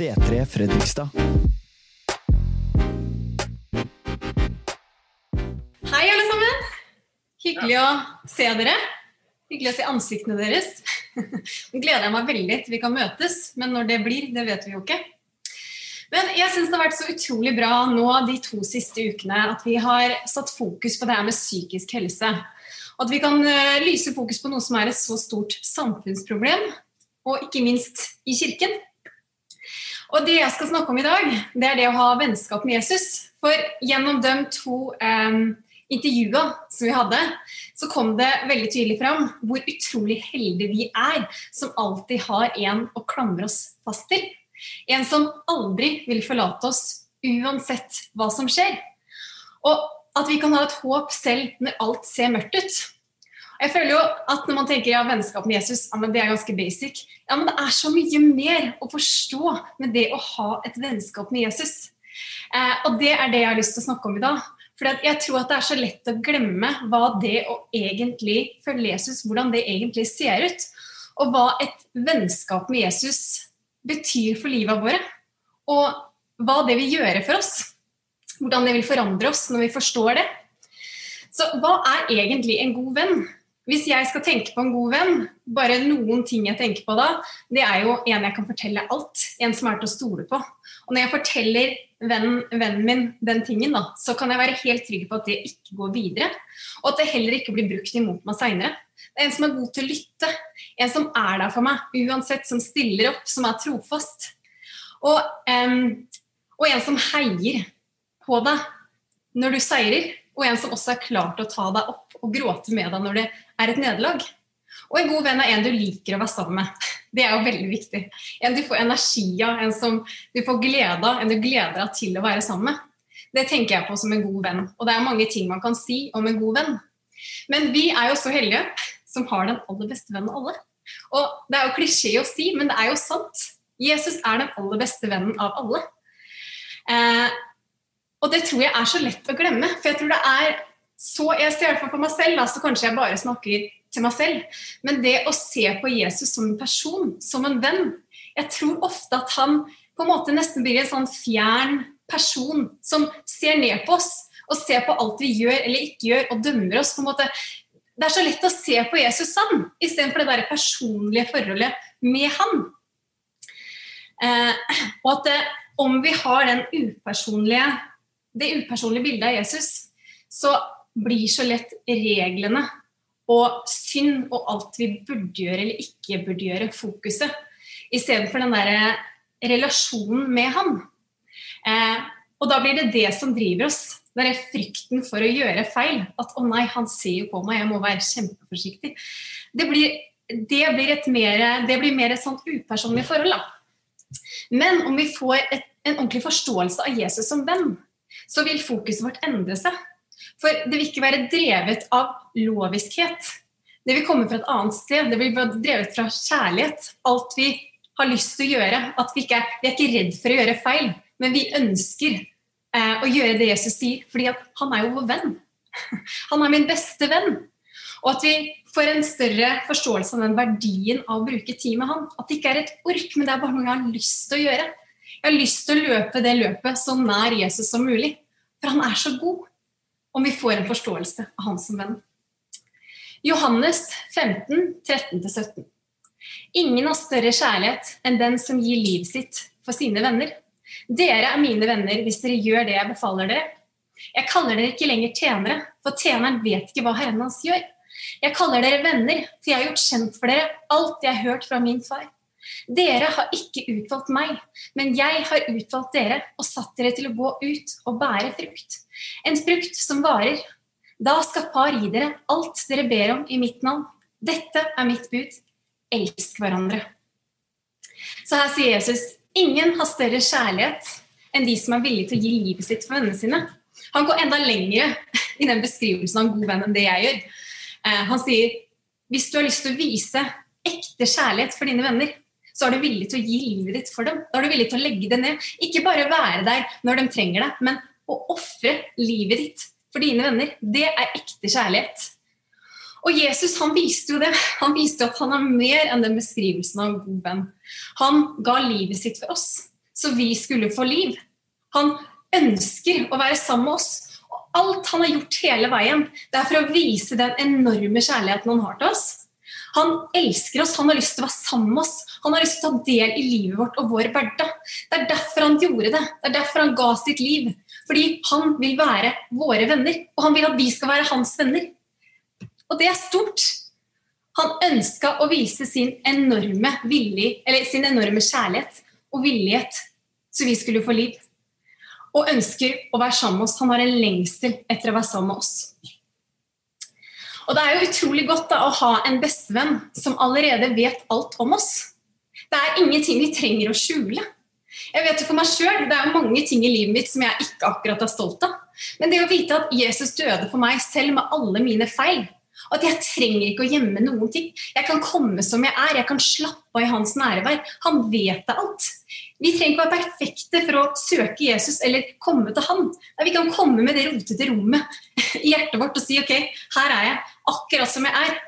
C3 Fredrikstad. Hei, alle sammen. Hyggelig å se dere. Hyggelig å se ansiktene deres. Nå gleder jeg meg veldig til vi kan møtes, men når det blir, det vet vi jo ikke. Men jeg syns det har vært så utrolig bra nå de to siste ukene at vi har satt fokus på det her med psykisk helse. Og at vi kan eh, lyse fokus på noe som er et så stort samfunnsproblem, og ikke minst i kirken. Og det jeg skal snakke om i dag, det er det å ha vennskap med Jesus. For gjennom de to eh, intervjua som vi hadde, så kom det veldig tydelig fram hvor utrolig heldige vi er som alltid har en å klamre oss fast til. En som aldri vil forlate oss uansett hva som skjer. Og at vi kan ha et håp selv når alt ser mørkt ut. Jeg føler jo at Når man tenker ja, vennskap med Jesus, ja, men det er ganske basic. Ja, men Det er så mye mer å forstå med det å ha et vennskap med Jesus. Eh, og Det er det jeg har lyst til å snakke om i dag. For jeg tror at det er så lett å glemme hva det å egentlig følge Jesus, hvordan det egentlig ser ut. Og hva et vennskap med Jesus betyr for livet våre. Og hva det vil gjøre for oss. Hvordan det vil forandre oss når vi forstår det. Så hva er egentlig en god venn? Hvis jeg skal tenke på en god venn, bare noen ting jeg tenker på da, det er jo en jeg kan fortelle alt. En som er til å stole på. Og når jeg forteller vennen, vennen min den tingen, da, så kan jeg være helt trygg på at det ikke går videre. Og at det heller ikke blir brukt imot meg seinere. Det er en som er god til å lytte. En som er der for meg uansett. Som stiller opp, som er trofast. Og, um, og en som heier på deg når du seirer. Og en som også er klar til å ta deg opp og gråte med deg når det er et nederlag. Og en god venn er en du liker å være sammen med. Det er jo veldig viktig. En du får energi av, en som du får glede av, en du gleder deg til å være sammen med. Det tenker jeg på som en god venn. Og det er mange ting man kan si om en god venn. Men vi er jo så heldige som har den aller beste vennen av alle. Og det er jo klisjé å si, men det er jo sant. Jesus er den aller beste vennen av alle. Eh, og det tror jeg er så lett å glemme. For jeg tror det er så Jeg ser i hvert fall for meg selv, da, så kanskje jeg bare snakker til meg selv. Men det å se på Jesus som en person, som en venn Jeg tror ofte at han på en måte nesten blir en sånn fjern person som ser ned på oss og ser på alt vi gjør eller ikke gjør, og dømmer oss. på en måte det er så lett å se på Jesus sånn, istedenfor det der personlige forholdet med han. Eh, og at det, om vi har den upersonlige, det upersonlige bildet av Jesus, så blir så lett reglene og synd og alt vi burde gjøre eller ikke burde gjøre, fokuset. Istedenfor den der relasjonen med han. Eh, og da blir det det som driver oss. Det er frykten for å gjøre feil. At 'å nei, han ser jo på meg, jeg må være kjempeforsiktig'. Det blir, det blir, et mer, det blir mer et sånt upersonlig forhold. Da. Men om vi får et, en ordentlig forståelse av Jesus som venn, så vil fokuset vårt endre seg. For det vil ikke være drevet av loviskhet. Det vil komme fra et annet sted. Det vil være drevet fra kjærlighet. Alt vi har lyst til å gjøre. At vi, ikke er, vi er ikke redd for å gjøre feil, men vi ønsker eh, å gjøre det Jesus sier, fordi han er jo vår venn. Han er min beste venn. Og at vi får en større forståelse av den verdien av å bruke tid med han. At det ikke er et ork, men det er bare noe jeg har lyst til å gjøre. Jeg har lyst til å løpe det løpet så nær Jesus som mulig. For han er så god om vi får en forståelse av han som venn. Johannes 15, 13-17. Ingen har større kjærlighet enn den som gir livet sitt for sine venner. Dere er mine venner hvis dere gjør det jeg befaler dere. Jeg kaller dere ikke lenger tjenere, for tjeneren vet ikke hva herren hans gjør. Jeg kaller dere venner, for jeg har gjort kjent for dere alt jeg har hørt fra min far. Dere har ikke utvalgt meg, men jeg har utvalgt dere og satt dere til å gå ut og bære frukt. En frukt som varer. Da skal Far gi dere alt dere ber om i mitt navn. Dette er mitt bud. Elsk hverandre. Så her sier Jesus ingen har større kjærlighet enn de som er villige til å gi livet sitt for vennene sine. Han går enda lenger i den beskrivelsen av en god venn enn det jeg gjør. Eh, han sier hvis du har lyst til å vise ekte kjærlighet for dine venner, så er du villig til å gi livet ditt for dem. Da er du villig til å legge det ned. Ikke bare være der når de trenger deg, men å ofre livet ditt for dine venner, det er ekte kjærlighet. Og Jesus han viste jo det. Han viste at han er mer enn den beskrivelsen av en god venn. Han ga livet sitt for oss. så vi skulle få liv. Han ønsker å være sammen med oss. Og alt han har gjort hele veien, det er for å vise den enorme kjærligheten han har til oss. Han elsker oss, han har lyst til å være sammen med oss. Han har lyst til å ta del i livet vårt og vår hverdag. Det er derfor han gjorde det. Det er derfor han ga sitt liv. Fordi han vil være våre venner, og han vil at vi skal være hans venner. Og det er stort. Han ønska å vise sin enorme, villig, sin enorme kjærlighet og villighet, så vi skulle få liv. Og ønsker å være sammen med oss. Han har en lengsel etter å være sammen med oss. Og det er jo utrolig godt da, å ha en bestevenn som allerede vet alt om oss. Det er ingenting vi trenger å skjule. Jeg vet jo for meg selv, Det er mange ting i livet mitt som jeg ikke akkurat er stolt av. Men det å vite at Jesus døde for meg selv med alle mine feil, og at jeg trenger ikke å gjemme noen ting. Jeg kan komme som jeg er, jeg kan slappe av i hans nærvær. Han vet det alt. Vi trenger ikke være perfekte for å søke Jesus eller komme til han. vi kan komme med det rotete rommet i hjertet vårt og si ok, her er jeg, akkurat som jeg er.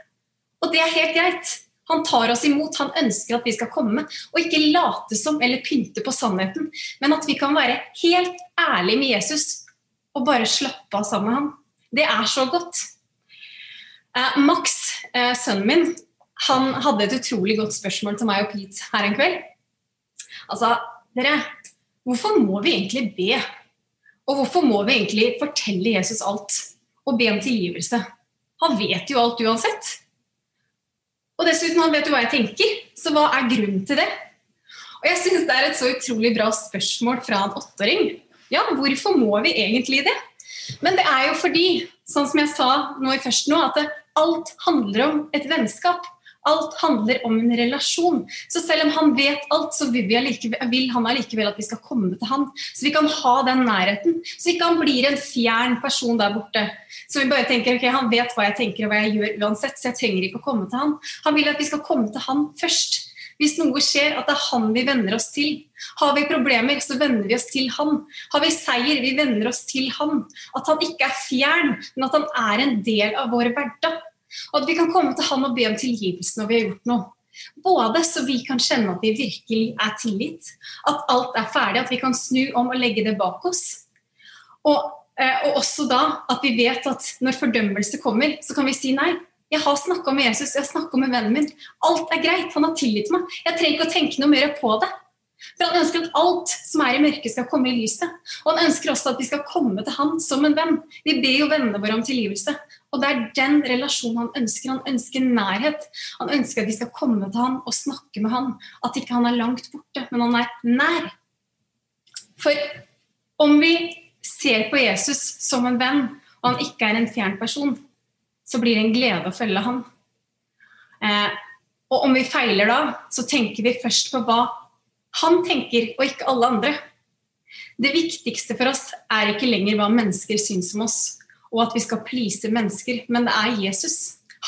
Og det er helt greit. Han tar oss imot, han ønsker at vi skal komme. Og ikke late som eller pynte på sannheten, men at vi kan være helt ærlige med Jesus og bare slappe av sammen med ham. Det er så godt. Eh, Max, eh, sønnen min, han hadde et utrolig godt spørsmål til meg og Pete her en kveld. Altså, dere, hvorfor må vi egentlig be? Og hvorfor må vi egentlig fortelle Jesus alt og be om tilgivelse? Han vet jo alt uansett. Og dessuten, han vet jo hva jeg tenker, så hva er grunnen til det? Og jeg syns det er et så utrolig bra spørsmål fra en åtteåring. Ja, hvorfor må vi egentlig det? Men det er jo fordi, sånn som jeg sa nå først nå, at alt handler om et vennskap. Alt handler om en relasjon. Så selv om han vet alt, så vil, allikevel, vil han allikevel at vi skal komme til han. Så vi kan ha den nærheten. Så ikke han blir en fjern person der borte. Så vi bare tenker ok, han vet hva jeg tenker og hva jeg gjør uansett, så jeg trenger ikke å komme til han. Han vil at vi skal komme til han først. Hvis noe skjer, at det er han vi venner oss til. Har vi problemer, så venner vi oss til han. Har vi seier, vi venner oss til han. At han ikke er fjern, men at han er en del av vår hverdag. Og at vi kan komme til han og be om tilgivelse når vi har gjort noe. Både så vi kan kjenne at vi virkelig er tilgitt, at alt er ferdig, at vi kan snu om og legge det bak oss. Og, eh, og også da at vi vet at når fordømmelse kommer, så kan vi si nei. Jeg har snakka med Jesus, jeg har snakka med vennen min. Alt er greit, han har tilgitt meg. Jeg trenger ikke å tenke noe mer på det. For han ønsker at alt som er i mørket, skal komme i lyset. Og han ønsker også at vi skal komme til han som en venn. Vi ber jo vennene våre om tilgivelse. Og det er den relasjonen han ønsker. Han ønsker nærhet. Han ønsker at vi skal komme til han og snakke med han. At ikke han er langt borte, men han er nær. For om vi ser på Jesus som en venn, og han ikke er en fjern person, så blir det en glede å følge han. Eh, og om vi feiler da, så tenker vi først på hva han tenker, og ikke alle andre. Det viktigste for oss er ikke lenger hva mennesker syns om oss, og at vi skal please mennesker, men det er Jesus.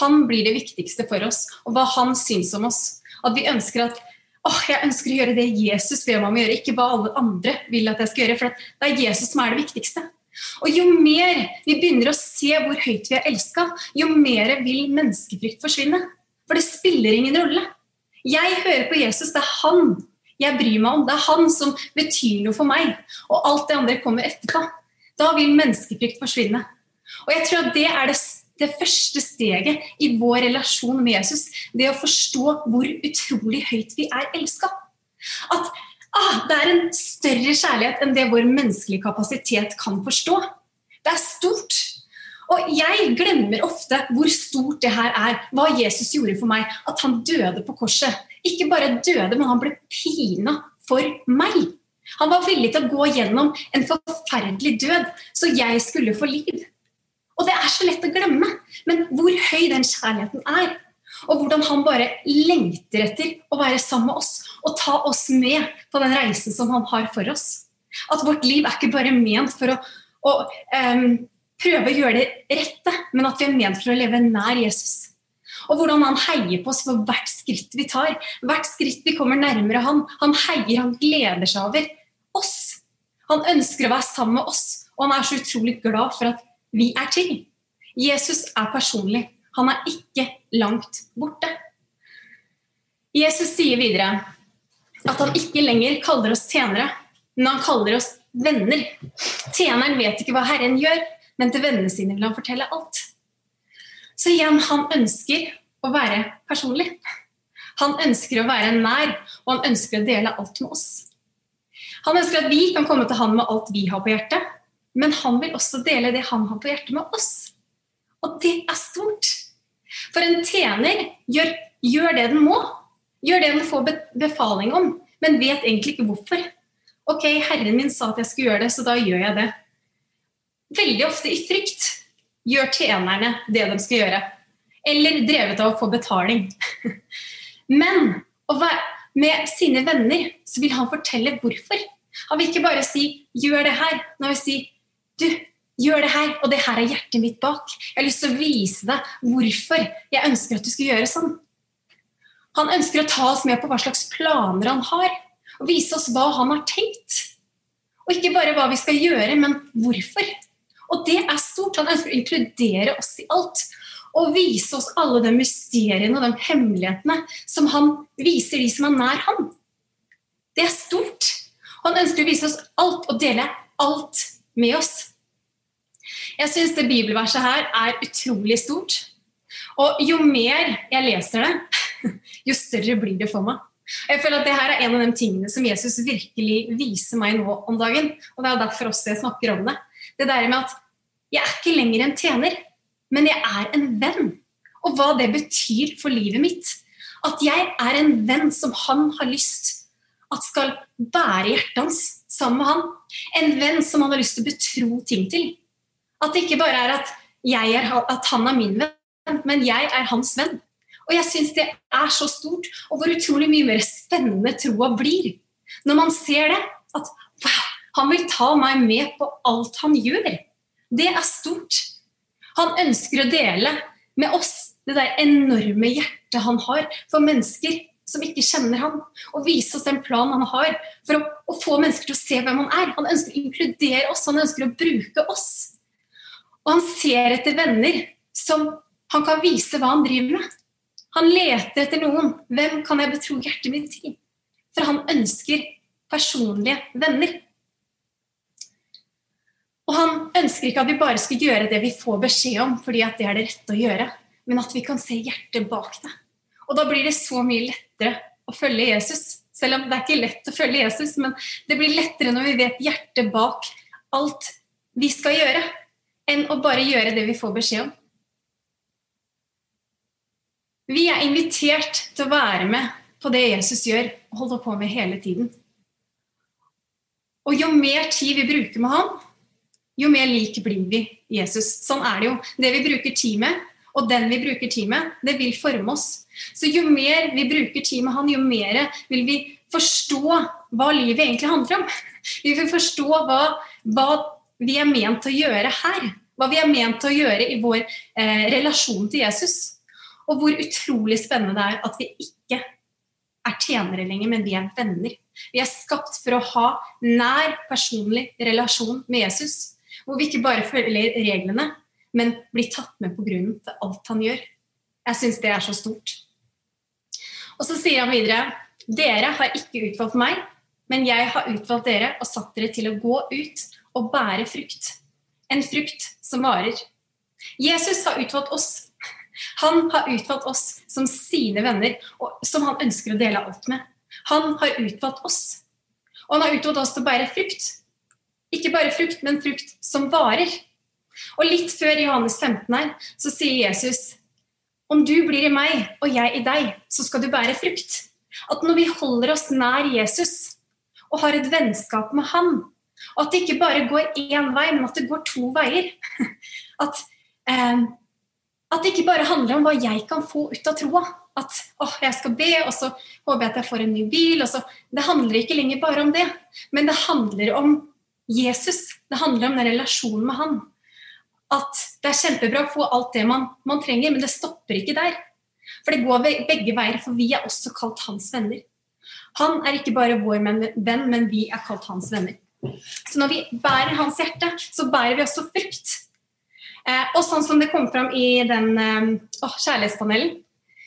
Han blir det viktigste for oss, og hva han syns om oss. At vi ønsker at åh, jeg ønsker å gjøre det Jesus ber meg om å gjøre, ikke hva alle andre vil at jeg skal gjøre. For det er Jesus som er det viktigste. Og jo mer vi begynner å se hvor høyt vi er elska, jo mer vil menneskefrykt forsvinne. For det spiller ingen rolle. Jeg hører på Jesus, det er han jeg bryr meg om. Det er han som betyr noe for meg. Og alt det andre kommer etterpå. Da vil menneskefrykt forsvinne. Og jeg tror at det er det, det første steget i vår relasjon med Jesus. Det å forstå hvor utrolig høyt vi er elska. At ah, det er en større kjærlighet enn det vår menneskelige kapasitet kan forstå. Det er stort. Og jeg glemmer ofte hvor stort det her er, hva Jesus gjorde for meg. At han døde på korset. Ikke bare døde, men han ble pina for meg. Han var villig til å gå gjennom en forferdelig død, så jeg skulle få liv. Og det er så lett å glemme, men hvor høy den kjærligheten er. Og hvordan han bare lengter etter å være sammen med oss og ta oss med på den reisen som han har for oss. At vårt liv er ikke bare ment for å, å um, prøve å gjøre det rette, men at vi er ment for å leve nær Jesus. Og hvordan han heier på oss for hvert skritt vi tar. Hvert skritt vi kommer nærmere han. Han heier, han gleder seg over oss. Han ønsker å være sammen med oss, og han er så utrolig glad for at vi er til. Jesus er personlig. Han er ikke langt borte. Jesus sier videre at han ikke lenger kaller oss tjenere, men han kaller oss venner. Tjeneren vet ikke hva Herren gjør, men til vennene sine vil han fortelle alt. Så igjen, han ønsker å være personlig. Han ønsker å være nær, og han ønsker å dele alt med oss. Han ønsker at vi kan komme til han med alt vi har på hjertet, men han vil også dele det han har på hjertet med oss. Og det er stort. For en tjener gjør, gjør det den må. Gjør det den får befaling om, men vet egentlig ikke hvorfor. Ok, Herren min sa at jeg skulle gjøre det, så da gjør jeg det. Veldig ofte i frykt gjør tjenerne det de skal gjøre. Eller drevet av å få betaling. Men med sine venner så vil han fortelle hvorfor. Han vil ikke bare si 'gjør det her'. Han vil si 'du, gjør det her', og det her er hjertet mitt bak. Jeg har lyst til å vise deg hvorfor jeg ønsker at du skal gjøre sånn. Han ønsker å ta oss med på hva slags planer han har, og vise oss hva han har tenkt. Og ikke bare hva vi skal gjøre, men hvorfor. Og det er stort. Han ønsker å inkludere oss i alt. Og vise oss alle de mysteriene og de hemmelighetene som han viser de som er nær han. Det er stort. Han ønsker å vise oss alt og dele alt med oss. Jeg syns det bibelverset her er utrolig stort. Og jo mer jeg leser det, jo større blir det for meg. Jeg føler at det her er en av de tingene som Jesus virkelig viser meg nå om dagen. Og det er derfor også jeg snakker om det. Det der med at jeg er ikke lenger en tjener, men jeg er en venn. Og hva det betyr for livet mitt. At jeg er en venn som han har lyst at skal bære hjertet hans sammen med han. En venn som han har lyst til å betro ting til. At det ikke bare er at, er, at han er min venn, men jeg er hans venn. Og jeg syns det er så stort, og hvor utrolig mye mer spennende troa blir. Når man ser det, at wow, han vil ta meg med på alt han gjør. Det er stort. Han ønsker å dele med oss det der enorme hjertet han har for mennesker som ikke kjenner han, og vise oss den planen han har for å, å, få mennesker til å se hvem han er. Han ønsker å inkludere oss, han ønsker å bruke oss. Og han ser etter venner som han kan vise hva han driver med. Han leter etter noen. Hvem kan jeg betro hjertet mitt til? For han ønsker personlige venner. Og han ønsker ikke at vi bare skal gjøre det vi får beskjed om, fordi at det er det rette å gjøre, men at vi kan se hjertet bak det. Og da blir det så mye lettere å følge Jesus. Selv om det er ikke lett å følge Jesus, men det blir lettere når vi vet hjertet bak alt vi skal gjøre, enn å bare gjøre det vi får beskjed om. Vi er invitert til å være med på det Jesus gjør og holder på med hele tiden. Og jo mer tid vi bruker med han, jo mer lik blir vi Jesus. Sånn er det jo. Det vi bruker tid med, og den vi bruker tid med, det vil forme oss. Så jo mer vi bruker tid med han, jo mer vil vi forstå hva livet egentlig handler om. Vi vil forstå hva, hva vi er ment til å gjøre her. Hva vi er ment til å gjøre i vår eh, relasjon til Jesus. Og hvor utrolig spennende det er at vi ikke er tjenere lenger, men vi er venner. Vi er skapt for å ha nær, personlig relasjon med Jesus. Hvor vi ikke bare følger reglene, men blir tatt med på grunnen til alt han gjør. Jeg syns det er så stort. Og så sier han videre dere har ikke utvalgt meg, men jeg har utvalgt dere og satt dere til å gå ut og bære frukt. En frukt som varer. Jesus har utvalgt oss. Han har utvalgt oss som sine venner, som han ønsker å dele alt med. Han har utvalgt oss. Og han har utvalgt oss til å bære frukt. Ikke bare frukt, men frukt som varer. Og litt før Johannes 15 her, så sier Jesus om du blir i meg og jeg i deg, så skal du bære frukt. At når vi holder oss nær Jesus og har et vennskap med han, og at det ikke bare går én vei, men at det går to veier At, eh, at det ikke bare handler om hva jeg kan få ut av troa. At å, jeg skal be, og så håper jeg at jeg får en ny bil. Det handler ikke lenger bare om det, men det handler om Jesus. Det handler om den relasjonen med han. At det er kjempebra å få alt det man, man trenger, men det stopper ikke der. For det går begge veier, for vi er også kalt hans venner. Han er ikke bare vår venn, men vi er kalt hans venner. Så når vi bærer hans hjerte, så bærer vi også frukt. Eh, og sånn som det kom fram i den eh, kjærlighetspanelen,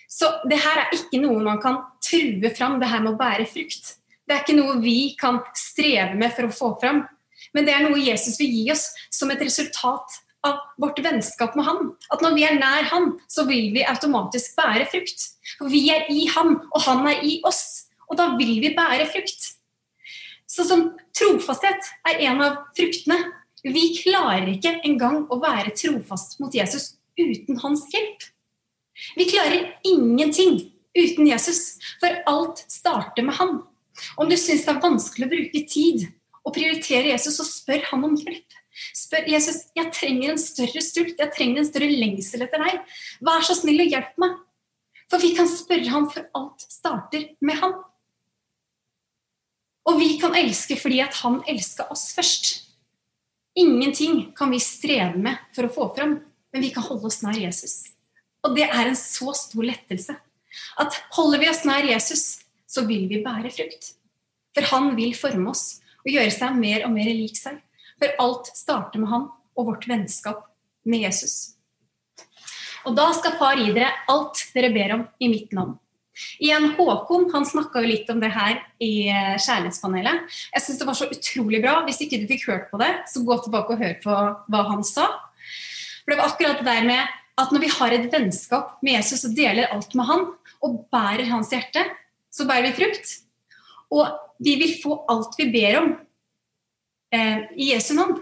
så det her er ikke noe man kan true fram, det her med å bære frukt. Det er ikke noe vi kan streve med for å få fram. Men det er noe Jesus vil gi oss som et resultat av vårt vennskap med Han. At når vi er nær Han, så vil vi automatisk bære frukt. For vi er i Han, og Han er i oss. Og da vil vi bære frukt. Så som trofasthet er en av fruktene. Vi klarer ikke engang å være trofast mot Jesus uten hans hjelp. Vi klarer ingenting uten Jesus, for alt starter med han. Om du syns det er vanskelig å bruke tid og prioritere Jesus, så spør han om hjelp. Spør Jesus jeg trenger en større stult, jeg trenger en større lengsel etter deg. Vær så snill og hjelp meg. For vi kan spørre ham, for alt starter med ham. Og vi kan elske fordi at han elska oss først. Ingenting kan vi streve med for å få fram, men vi kan holde oss nær Jesus. Og det er en så stor lettelse. At holder vi oss nær Jesus, så vil vi bære frukt. For han vil forme oss og gjøre seg mer og mer lik seg. For alt starter med han og vårt vennskap med Jesus. Og da skal far gi dere alt dere ber om i mitt navn. Igjen, Håkon han snakka litt om det her i eh, Kjærlighetspanelet. Jeg syns det var så utrolig bra. Hvis ikke du fikk hørt på det, så gå tilbake og hør på hva han sa. For det var akkurat det der med at når vi har et vennskap med Jesus og deler alt med han, og bærer hans hjerte, så bærer vi frukt. Og vi vil få alt vi ber om eh, i Jesu navn.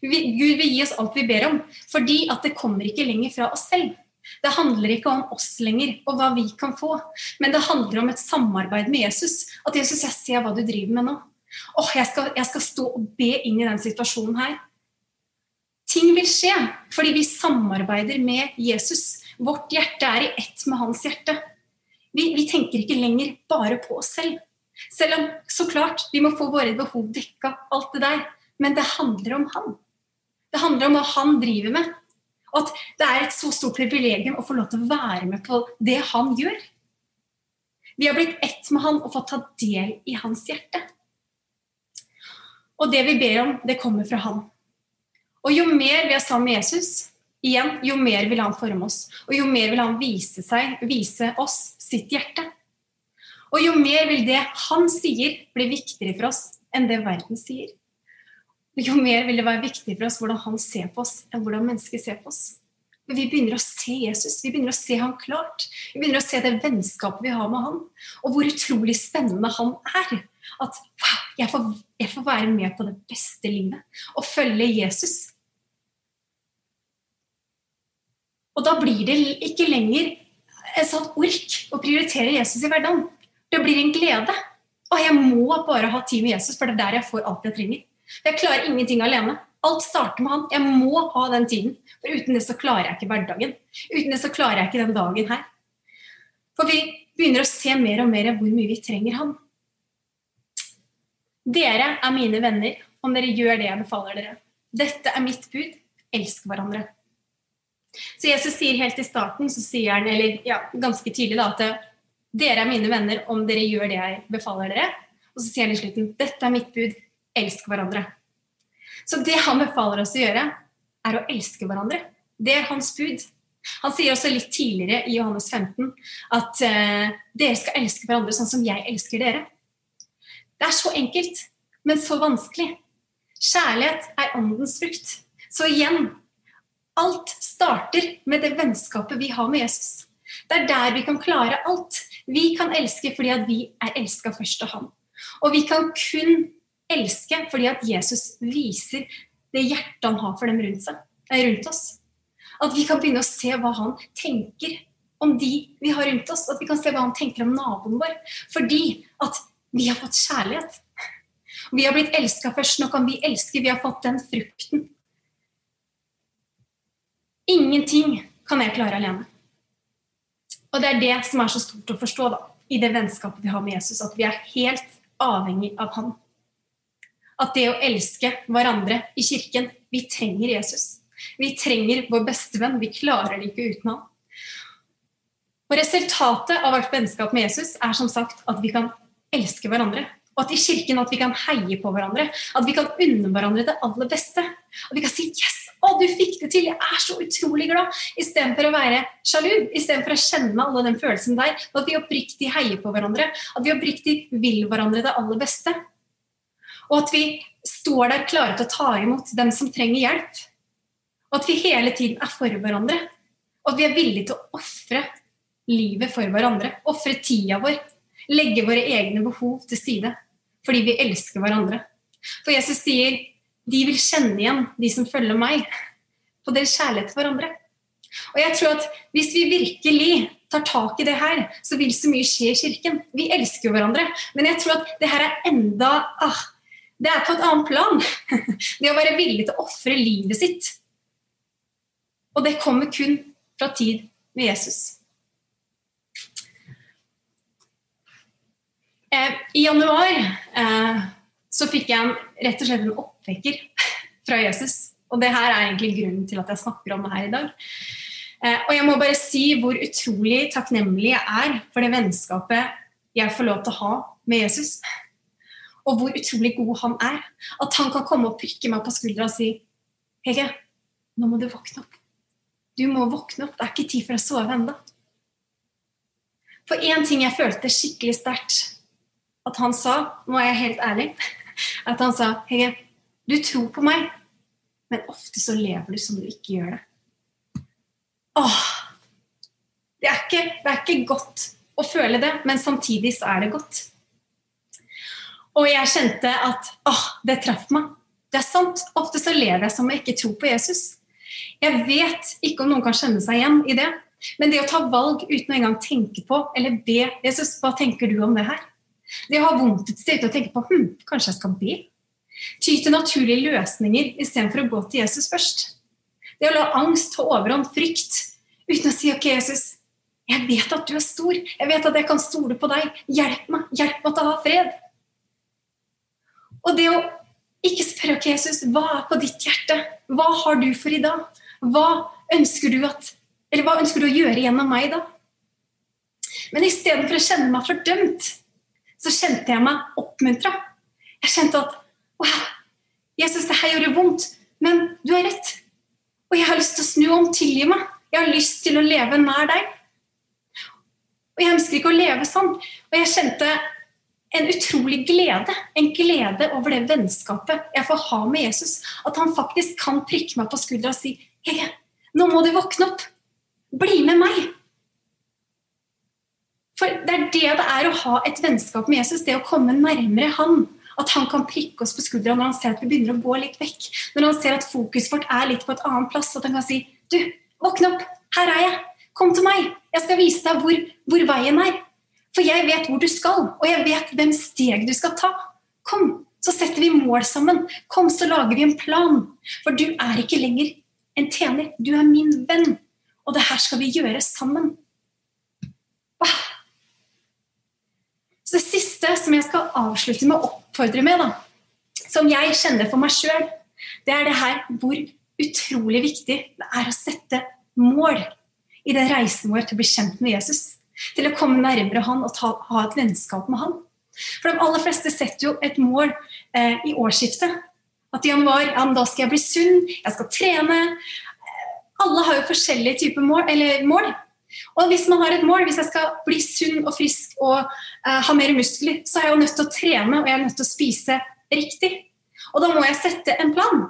Gud vil gi oss alt vi ber om, fordi at det kommer ikke lenger fra oss selv. Det handler ikke om oss lenger og hva vi kan få, men det handler om et samarbeid med Jesus. At Jesus, jeg ser hva du driver med nå. Åh, jeg skal, jeg skal stå og be inn i den situasjonen her. Ting vil skje fordi vi samarbeider med Jesus. Vårt hjerte er i ett med hans hjerte. Vi, vi, tenker ikke lenger bare på oss selv. Selv om så klart vi må få våre behov dekka, alt det der. Men det handler om han. Det handler om hva han driver med. Og at det er et så stort privilegium å få lov til å være med på det han gjør. Vi har blitt ett med han og fått ta del i hans hjerte. Og det vi ber om, det kommer fra han. Og jo mer vi er sammen med Jesus, igjen, jo mer vil han forme oss. Og jo mer vil han vise, seg, vise oss sitt hjerte. Og jo mer vil det han sier, bli viktigere for oss enn det verden sier. Og jo mer vil det være viktig for oss hvordan han ser på oss, enn hvordan mennesker ser på oss. For vi begynner å se Jesus, vi begynner å se han klart. Vi begynner å se det vennskapet vi har med han, og hvor utrolig spennende han er. At jeg, får, jeg får være med på det beste livet og følge Jesus. Og da blir det ikke lenger et sånt ork å prioritere Jesus i hverdagen. Det blir en glede. Og jeg må bare ha tid med Jesus, for det er der jeg får alt jeg trenger. Jeg klarer ingenting alene. Alt starter med han. Jeg må ha den tiden. For uten det så klarer jeg ikke hverdagen. Uten det så klarer jeg ikke den dagen her. For vi begynner å se mer og mer hvor mye vi trenger han. Dere er mine venner om dere gjør det jeg befaler dere. Dette er mitt bud. Elsk hverandre. Så Jesus sier helt i starten, så sier han, eller ja, ganske tydelig, da, at dere er mine venner om dere gjør det jeg befaler dere. Og så sier han i slutten dette er mitt bud. Elsk hverandre. Så det han befaler oss å gjøre, er å elske hverandre. Det er hans bud. Han sier også litt tidligere i Johannes 15 at uh, dere skal elske hverandre sånn som jeg elsker dere. Det er så enkelt, men så vanskelig. Kjærlighet er åndens frukt. Så igjen alt starter med det vennskapet vi har med Jesus. Det er der vi kan klare alt. Vi kan elske fordi at vi er elska først av Han. Og vi kan kun elske fordi at Jesus viser det hjertet han har for dem rundt, seg, rundt oss. At vi kan begynne å se hva han tenker om de vi har rundt oss. At vi kan se hva han tenker om naboen vår. Fordi at vi har fått kjærlighet. Vi har blitt elska først. Nå kan vi elske. Vi har fått den frukten. Ingenting kan jeg klare alene. Og det er det som er så stort å forstå da, i det vennskapet vi har med Jesus. At vi er helt avhengig av han at det å elske hverandre i kirken Vi trenger Jesus. Vi trenger vår bestevenn. Vi klarer det ikke uten han. Og Resultatet av vårt vennskap med Jesus er som sagt at vi kan elske hverandre. Og at i kirken at vi kan heie på hverandre. At vi kan unne hverandre det aller beste. At vi kan si 'yes, 'Å, du fikk det til! Jeg er så utrolig glad!' Istedenfor å være sjalu, istedenfor å kjenne alle den følelsen der. At vi oppriktig heier på hverandre. At vi oppriktig vil hverandre det aller beste. Og at vi står der klare til å ta imot dem som trenger hjelp. Og at vi hele tiden er for hverandre. Og at vi er villige til å ofre livet for hverandre. Ofre tida vår. Legge våre egne behov til side. Fordi vi elsker hverandre. For Jesus sier de vil kjenne igjen, de som følger meg, på deres kjærlighet til hverandre. Og jeg tror at Hvis vi virkelig tar tak i det her, så vil så mye skje i kirken. Vi elsker jo hverandre, men jeg tror at det her er enda ah, Det er på et annet plan. Det å være villig til å ofre livet sitt. Og det kommer kun fra tid med Jesus. Eh, I januar eh, så fikk jeg en, rett og slett en oppvekker fra Jesus. Og det her er egentlig grunnen til at jeg snakker om det her i dag. Eh, og jeg må bare si hvor utrolig takknemlig jeg er for det vennskapet jeg får lov til å ha med Jesus. Og hvor utrolig god han er. At han kan komme og prikke meg på skuldra og si Hege, nå må du våkne opp. Du må våkne opp. Det er ikke tid for å sove ennå. For én ting jeg følte skikkelig sterkt at han sa, nå er jeg helt ærlig at han sa Hege, du tror på meg, men ofte så lever du som du ikke gjør det. Åh, det er ikke, det er ikke godt å føle det, men samtidig så er det godt. Og jeg kjente at åh, det traff meg. Det er sant. Ofte så lever jeg som jeg ikke tror på Jesus. Jeg vet ikke om noen kan kjenne seg igjen i det, men det å ta valg uten å engang tenke på eller be Jesus, hva tenker du om det her? Det å ha vondt et sted og tenke på hm, kanskje jeg skal be. Ty til naturlige løsninger istedenfor å gå til Jesus først. Det å la angst ta overhånd, frykt, uten å si OK, Jesus, jeg vet at du er stor. Jeg vet at jeg kan stole på deg. Hjelp meg. Hjelp meg til å ha fred. Og det å ikke spørre OK, Jesus, hva er på ditt hjerte? Hva har du for i dag? Hva ønsker du, at, hva ønsker du å gjøre gjennom meg da? Men istedenfor å kjenne meg fordømt, så kjente jeg meg oppmuntra. Jeg kjente at wow, jeg syns det her gjorde vondt, men du har rett. Og jeg har lyst til å snu om, tilgi meg. Jeg har lyst til å leve nær deg. Og jeg ønsker ikke å leve sånn. Og jeg kjente en utrolig glede. En glede over det vennskapet jeg får ha med Jesus. At han faktisk kan prikke meg på skuldra og si Hege, nå må du våkne opp. Bli med meg. For det er det det er å ha et vennskap med Jesus, det å komme nærmere han. At han kan prikke oss på skuldra når han ser at vi begynner å gå litt vekk. Når han ser at fokuset vårt er litt på et annet plass. At han kan si Du, våkne opp! Her er jeg! Kom til meg! Jeg skal vise deg hvor, hvor veien er. For jeg vet hvor du skal, og jeg vet hvem steg du skal ta. Kom, så setter vi mål sammen. Kom, så lager vi en plan. For du er ikke lenger en tjener. Du er min venn. Og det her skal vi gjøre sammen. Så Det siste som jeg skal avslutte med å oppfordre med, da, som jeg kjenner for meg sjøl, det er det her hvor utrolig viktig det er å sette mål i den reisen vår til å bli kjent med Jesus. Til å komme nærmere han og ta, ha et vennskap med han. For de aller fleste setter jo et mål eh, i årsskiftet. At i januar ja, da skal jeg bli sunn, jeg skal trene. Alle har jo forskjellige typer mål. Eller mål. Og hvis man har et mål, hvis jeg skal bli sunn og frisk og uh, ha mer muskler, så er jeg jo nødt til å trene og jeg er nødt til å spise riktig. Og da må jeg sette en plan.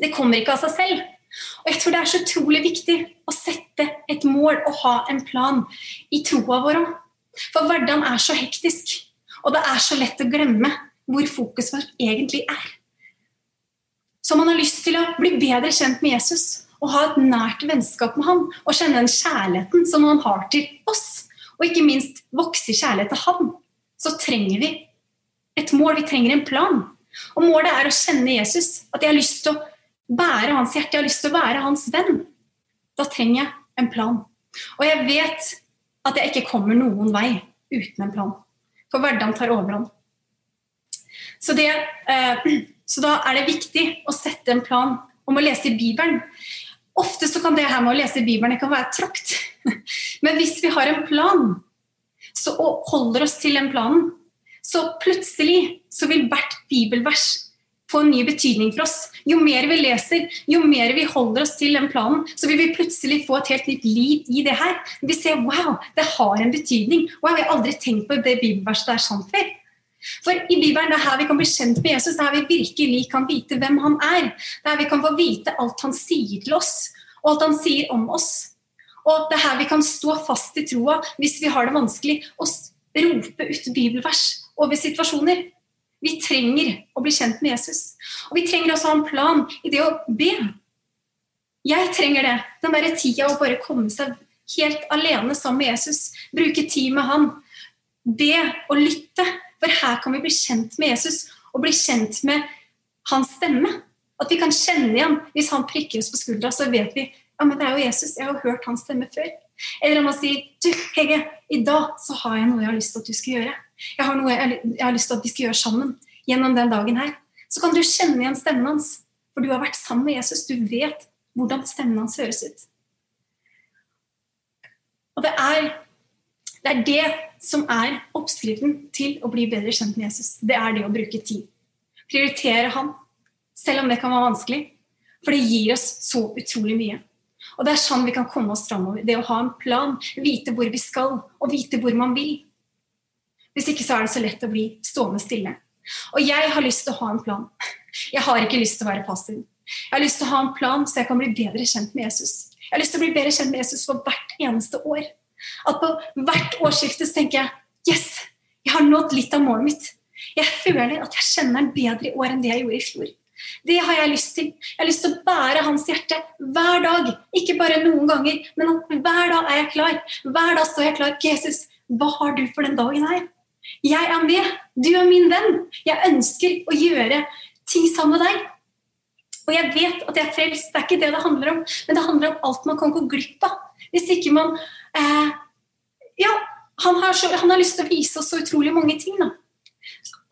Det kommer ikke av seg selv. Og jeg tror det er så utrolig viktig å sette et mål og ha en plan i troa vår òg. For hverdagen er så hektisk, og det er så lett å glemme hvor fokuset vårt egentlig er. Så man har lyst til å bli bedre kjent med Jesus å ha et nært vennskap med han og kjenne den kjærligheten som han har til oss, og ikke minst vokse i kjærlighet til han, så trenger vi et mål. Vi trenger en plan. Og målet er å kjenne Jesus. At jeg har lyst til å bære hans hjerte, jeg har lyst til å være hans venn. Da trenger jeg en plan. Og jeg vet at jeg ikke kommer noen vei uten en plan. For hverdagen tar overhånd. Så, det, eh, så da er det viktig å sette en plan om å lese i Bibelen. Ofte så kan det her med å lese Bibelen det kan være tråkt. Men hvis vi har en plan så, og holder oss til den planen, så plutselig så vil hvert bibelvers få en ny betydning for oss. Jo mer vi leser, jo mer vi holder oss til den planen, så vil vi plutselig få et helt nytt liv i det her. Vi ser wow, det har en betydning. Wow, jeg har aldri tenkt på det bibelverset der sånn før. For i Bibelen det er her vi kan bli kjent med Jesus, det er her vi virkelig kan vite hvem han er. Det er her vi kan få vite alt han sier til oss, og alt han sier om oss. Og det er her vi kan stå fast i troa hvis vi har det vanskelig, og rope ut bibelvers over situasjoner. Vi trenger å bli kjent med Jesus. Og vi trenger også ha en plan i det å be. Jeg trenger det. Den derre tida å bare komme seg helt alene sammen med Jesus. Bruke tid med han. Be og lytte. For her kan vi bli kjent med Jesus og bli kjent med hans stemme. At vi kan kjenne igjen. Hvis han prikker oss på skuldra, så vet vi ja, men det er jo Jesus. Jeg har hørt hans stemme før. Eller om han sier du, Hege, i dag så har jeg noe jeg har lyst til at du skal gjøre. Jeg har noe jeg har lyst til at vi skal gjøre sammen gjennom den dagen her. Så kan du kjenne igjen stemmen hans. For du har vært sammen med Jesus. Du vet hvordan stemmen hans høres ut. Og det er, det er det som er oppskriften til å bli bedre kjent med Jesus. Det er det å bruke tid. Prioritere han, selv om det kan være vanskelig. For det gir oss så utrolig mye. Og det er sånn vi kan komme oss framover. Det å ha en plan, vite hvor vi skal, og vite hvor man vil. Hvis ikke så er det så lett å bli stående stille. Og jeg har lyst til å ha en plan. Jeg har ikke lyst til å være passiv. Jeg har lyst til å ha en plan så jeg kan bli bedre kjent med Jesus. Jeg har lyst til å bli bedre kjent med Jesus for hvert eneste år. At på hvert årsskifte så tenker jeg Yes! Jeg har nådd litt av målet mitt. Jeg føler at jeg kjenner den bedre i år enn det jeg gjorde i fjor. Det har jeg lyst til. Jeg har lyst til å bære hans hjerte hver dag. Ikke bare noen ganger, men hver dag er jeg klar. Hver dag står jeg klar. Jesus, hva har du for den dagen her? Jeg er med. Du er min venn. Jeg ønsker å gjøre ting sammen med deg. Og jeg vet at jeg er frelst. Det er ikke det det handler om. Men det handler om alt man kan gå glipp av. Hvis ikke man eh, Ja, han har, så, han har lyst til å vise oss så utrolig mange ting. da.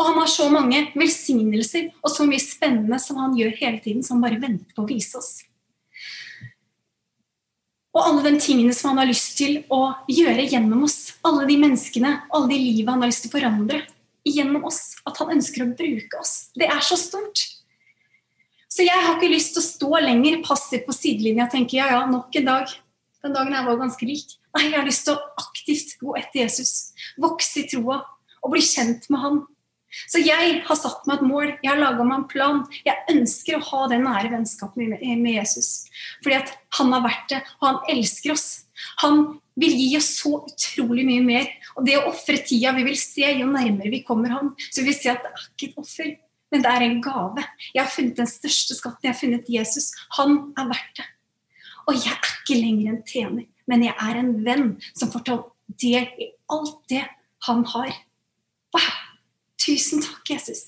Og han har så mange velsignelser og så mye spennende som han gjør hele tiden, som han bare venter på å vise oss. Og alle de tingene som han har lyst til å gjøre gjennom oss. Alle de menneskene, alle de livet han har lyst til å forandre gjennom oss. At han ønsker å bruke oss. Det er så stort. Så jeg har ikke lyst til å stå lenger passiv på sidelinja og tenke ja, ja, nok en dag. Den dagen jeg var ganske rik. Nei, jeg har lyst til å aktivt gå etter Jesus. Vokse i troa og bli kjent med han. Så jeg har satt meg et mål, jeg har laga meg en plan. Jeg ønsker å ha det nære vennskapet med Jesus. Fordi at han har vært det, og han elsker oss. Han vil gi oss så utrolig mye mer. Og det å ofre tida vi vil se, jo nærmere vi kommer han, så vi vil se at det er ikke et offer, men det er en gave. Jeg har funnet den største skatten. Jeg har funnet Jesus. Han er verdt det. Og jeg er ikke lenger en tjener, men jeg er en venn som får ta del i alt det han har. Wow! Tusen takk, Jesus.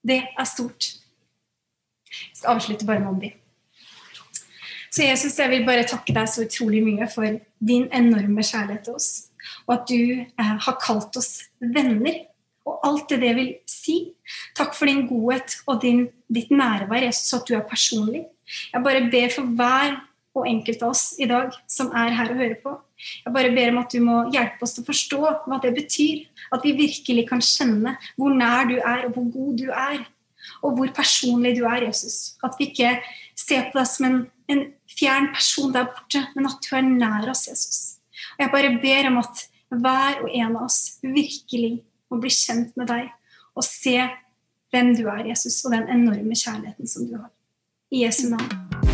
Det er stort. Jeg skal avslutte bare med å be. Så Jesus, jeg vil bare takke deg så utrolig mye for din enorme kjærlighet til oss. Og at du eh, har kalt oss venner, og alt det det vil si. Takk for din godhet og din, ditt nærvær, Jesus, at du er personlig. Jeg bare ber for hver og enkelt av oss i dag som er her og hører på. Jeg bare ber om at du må hjelpe oss til å forstå hva det betyr. At vi virkelig kan kjenne hvor nær du er, og hvor god du er. Og hvor personlig du er, Jesus. At vi ikke ser på deg som en, en fjern person der borte, men at du er nær oss, Jesus. Og jeg bare ber om at hver og en av oss virkelig må bli kjent med deg og se hvem du er, Jesus, og den enorme kjærligheten som du har. I Jesu navn.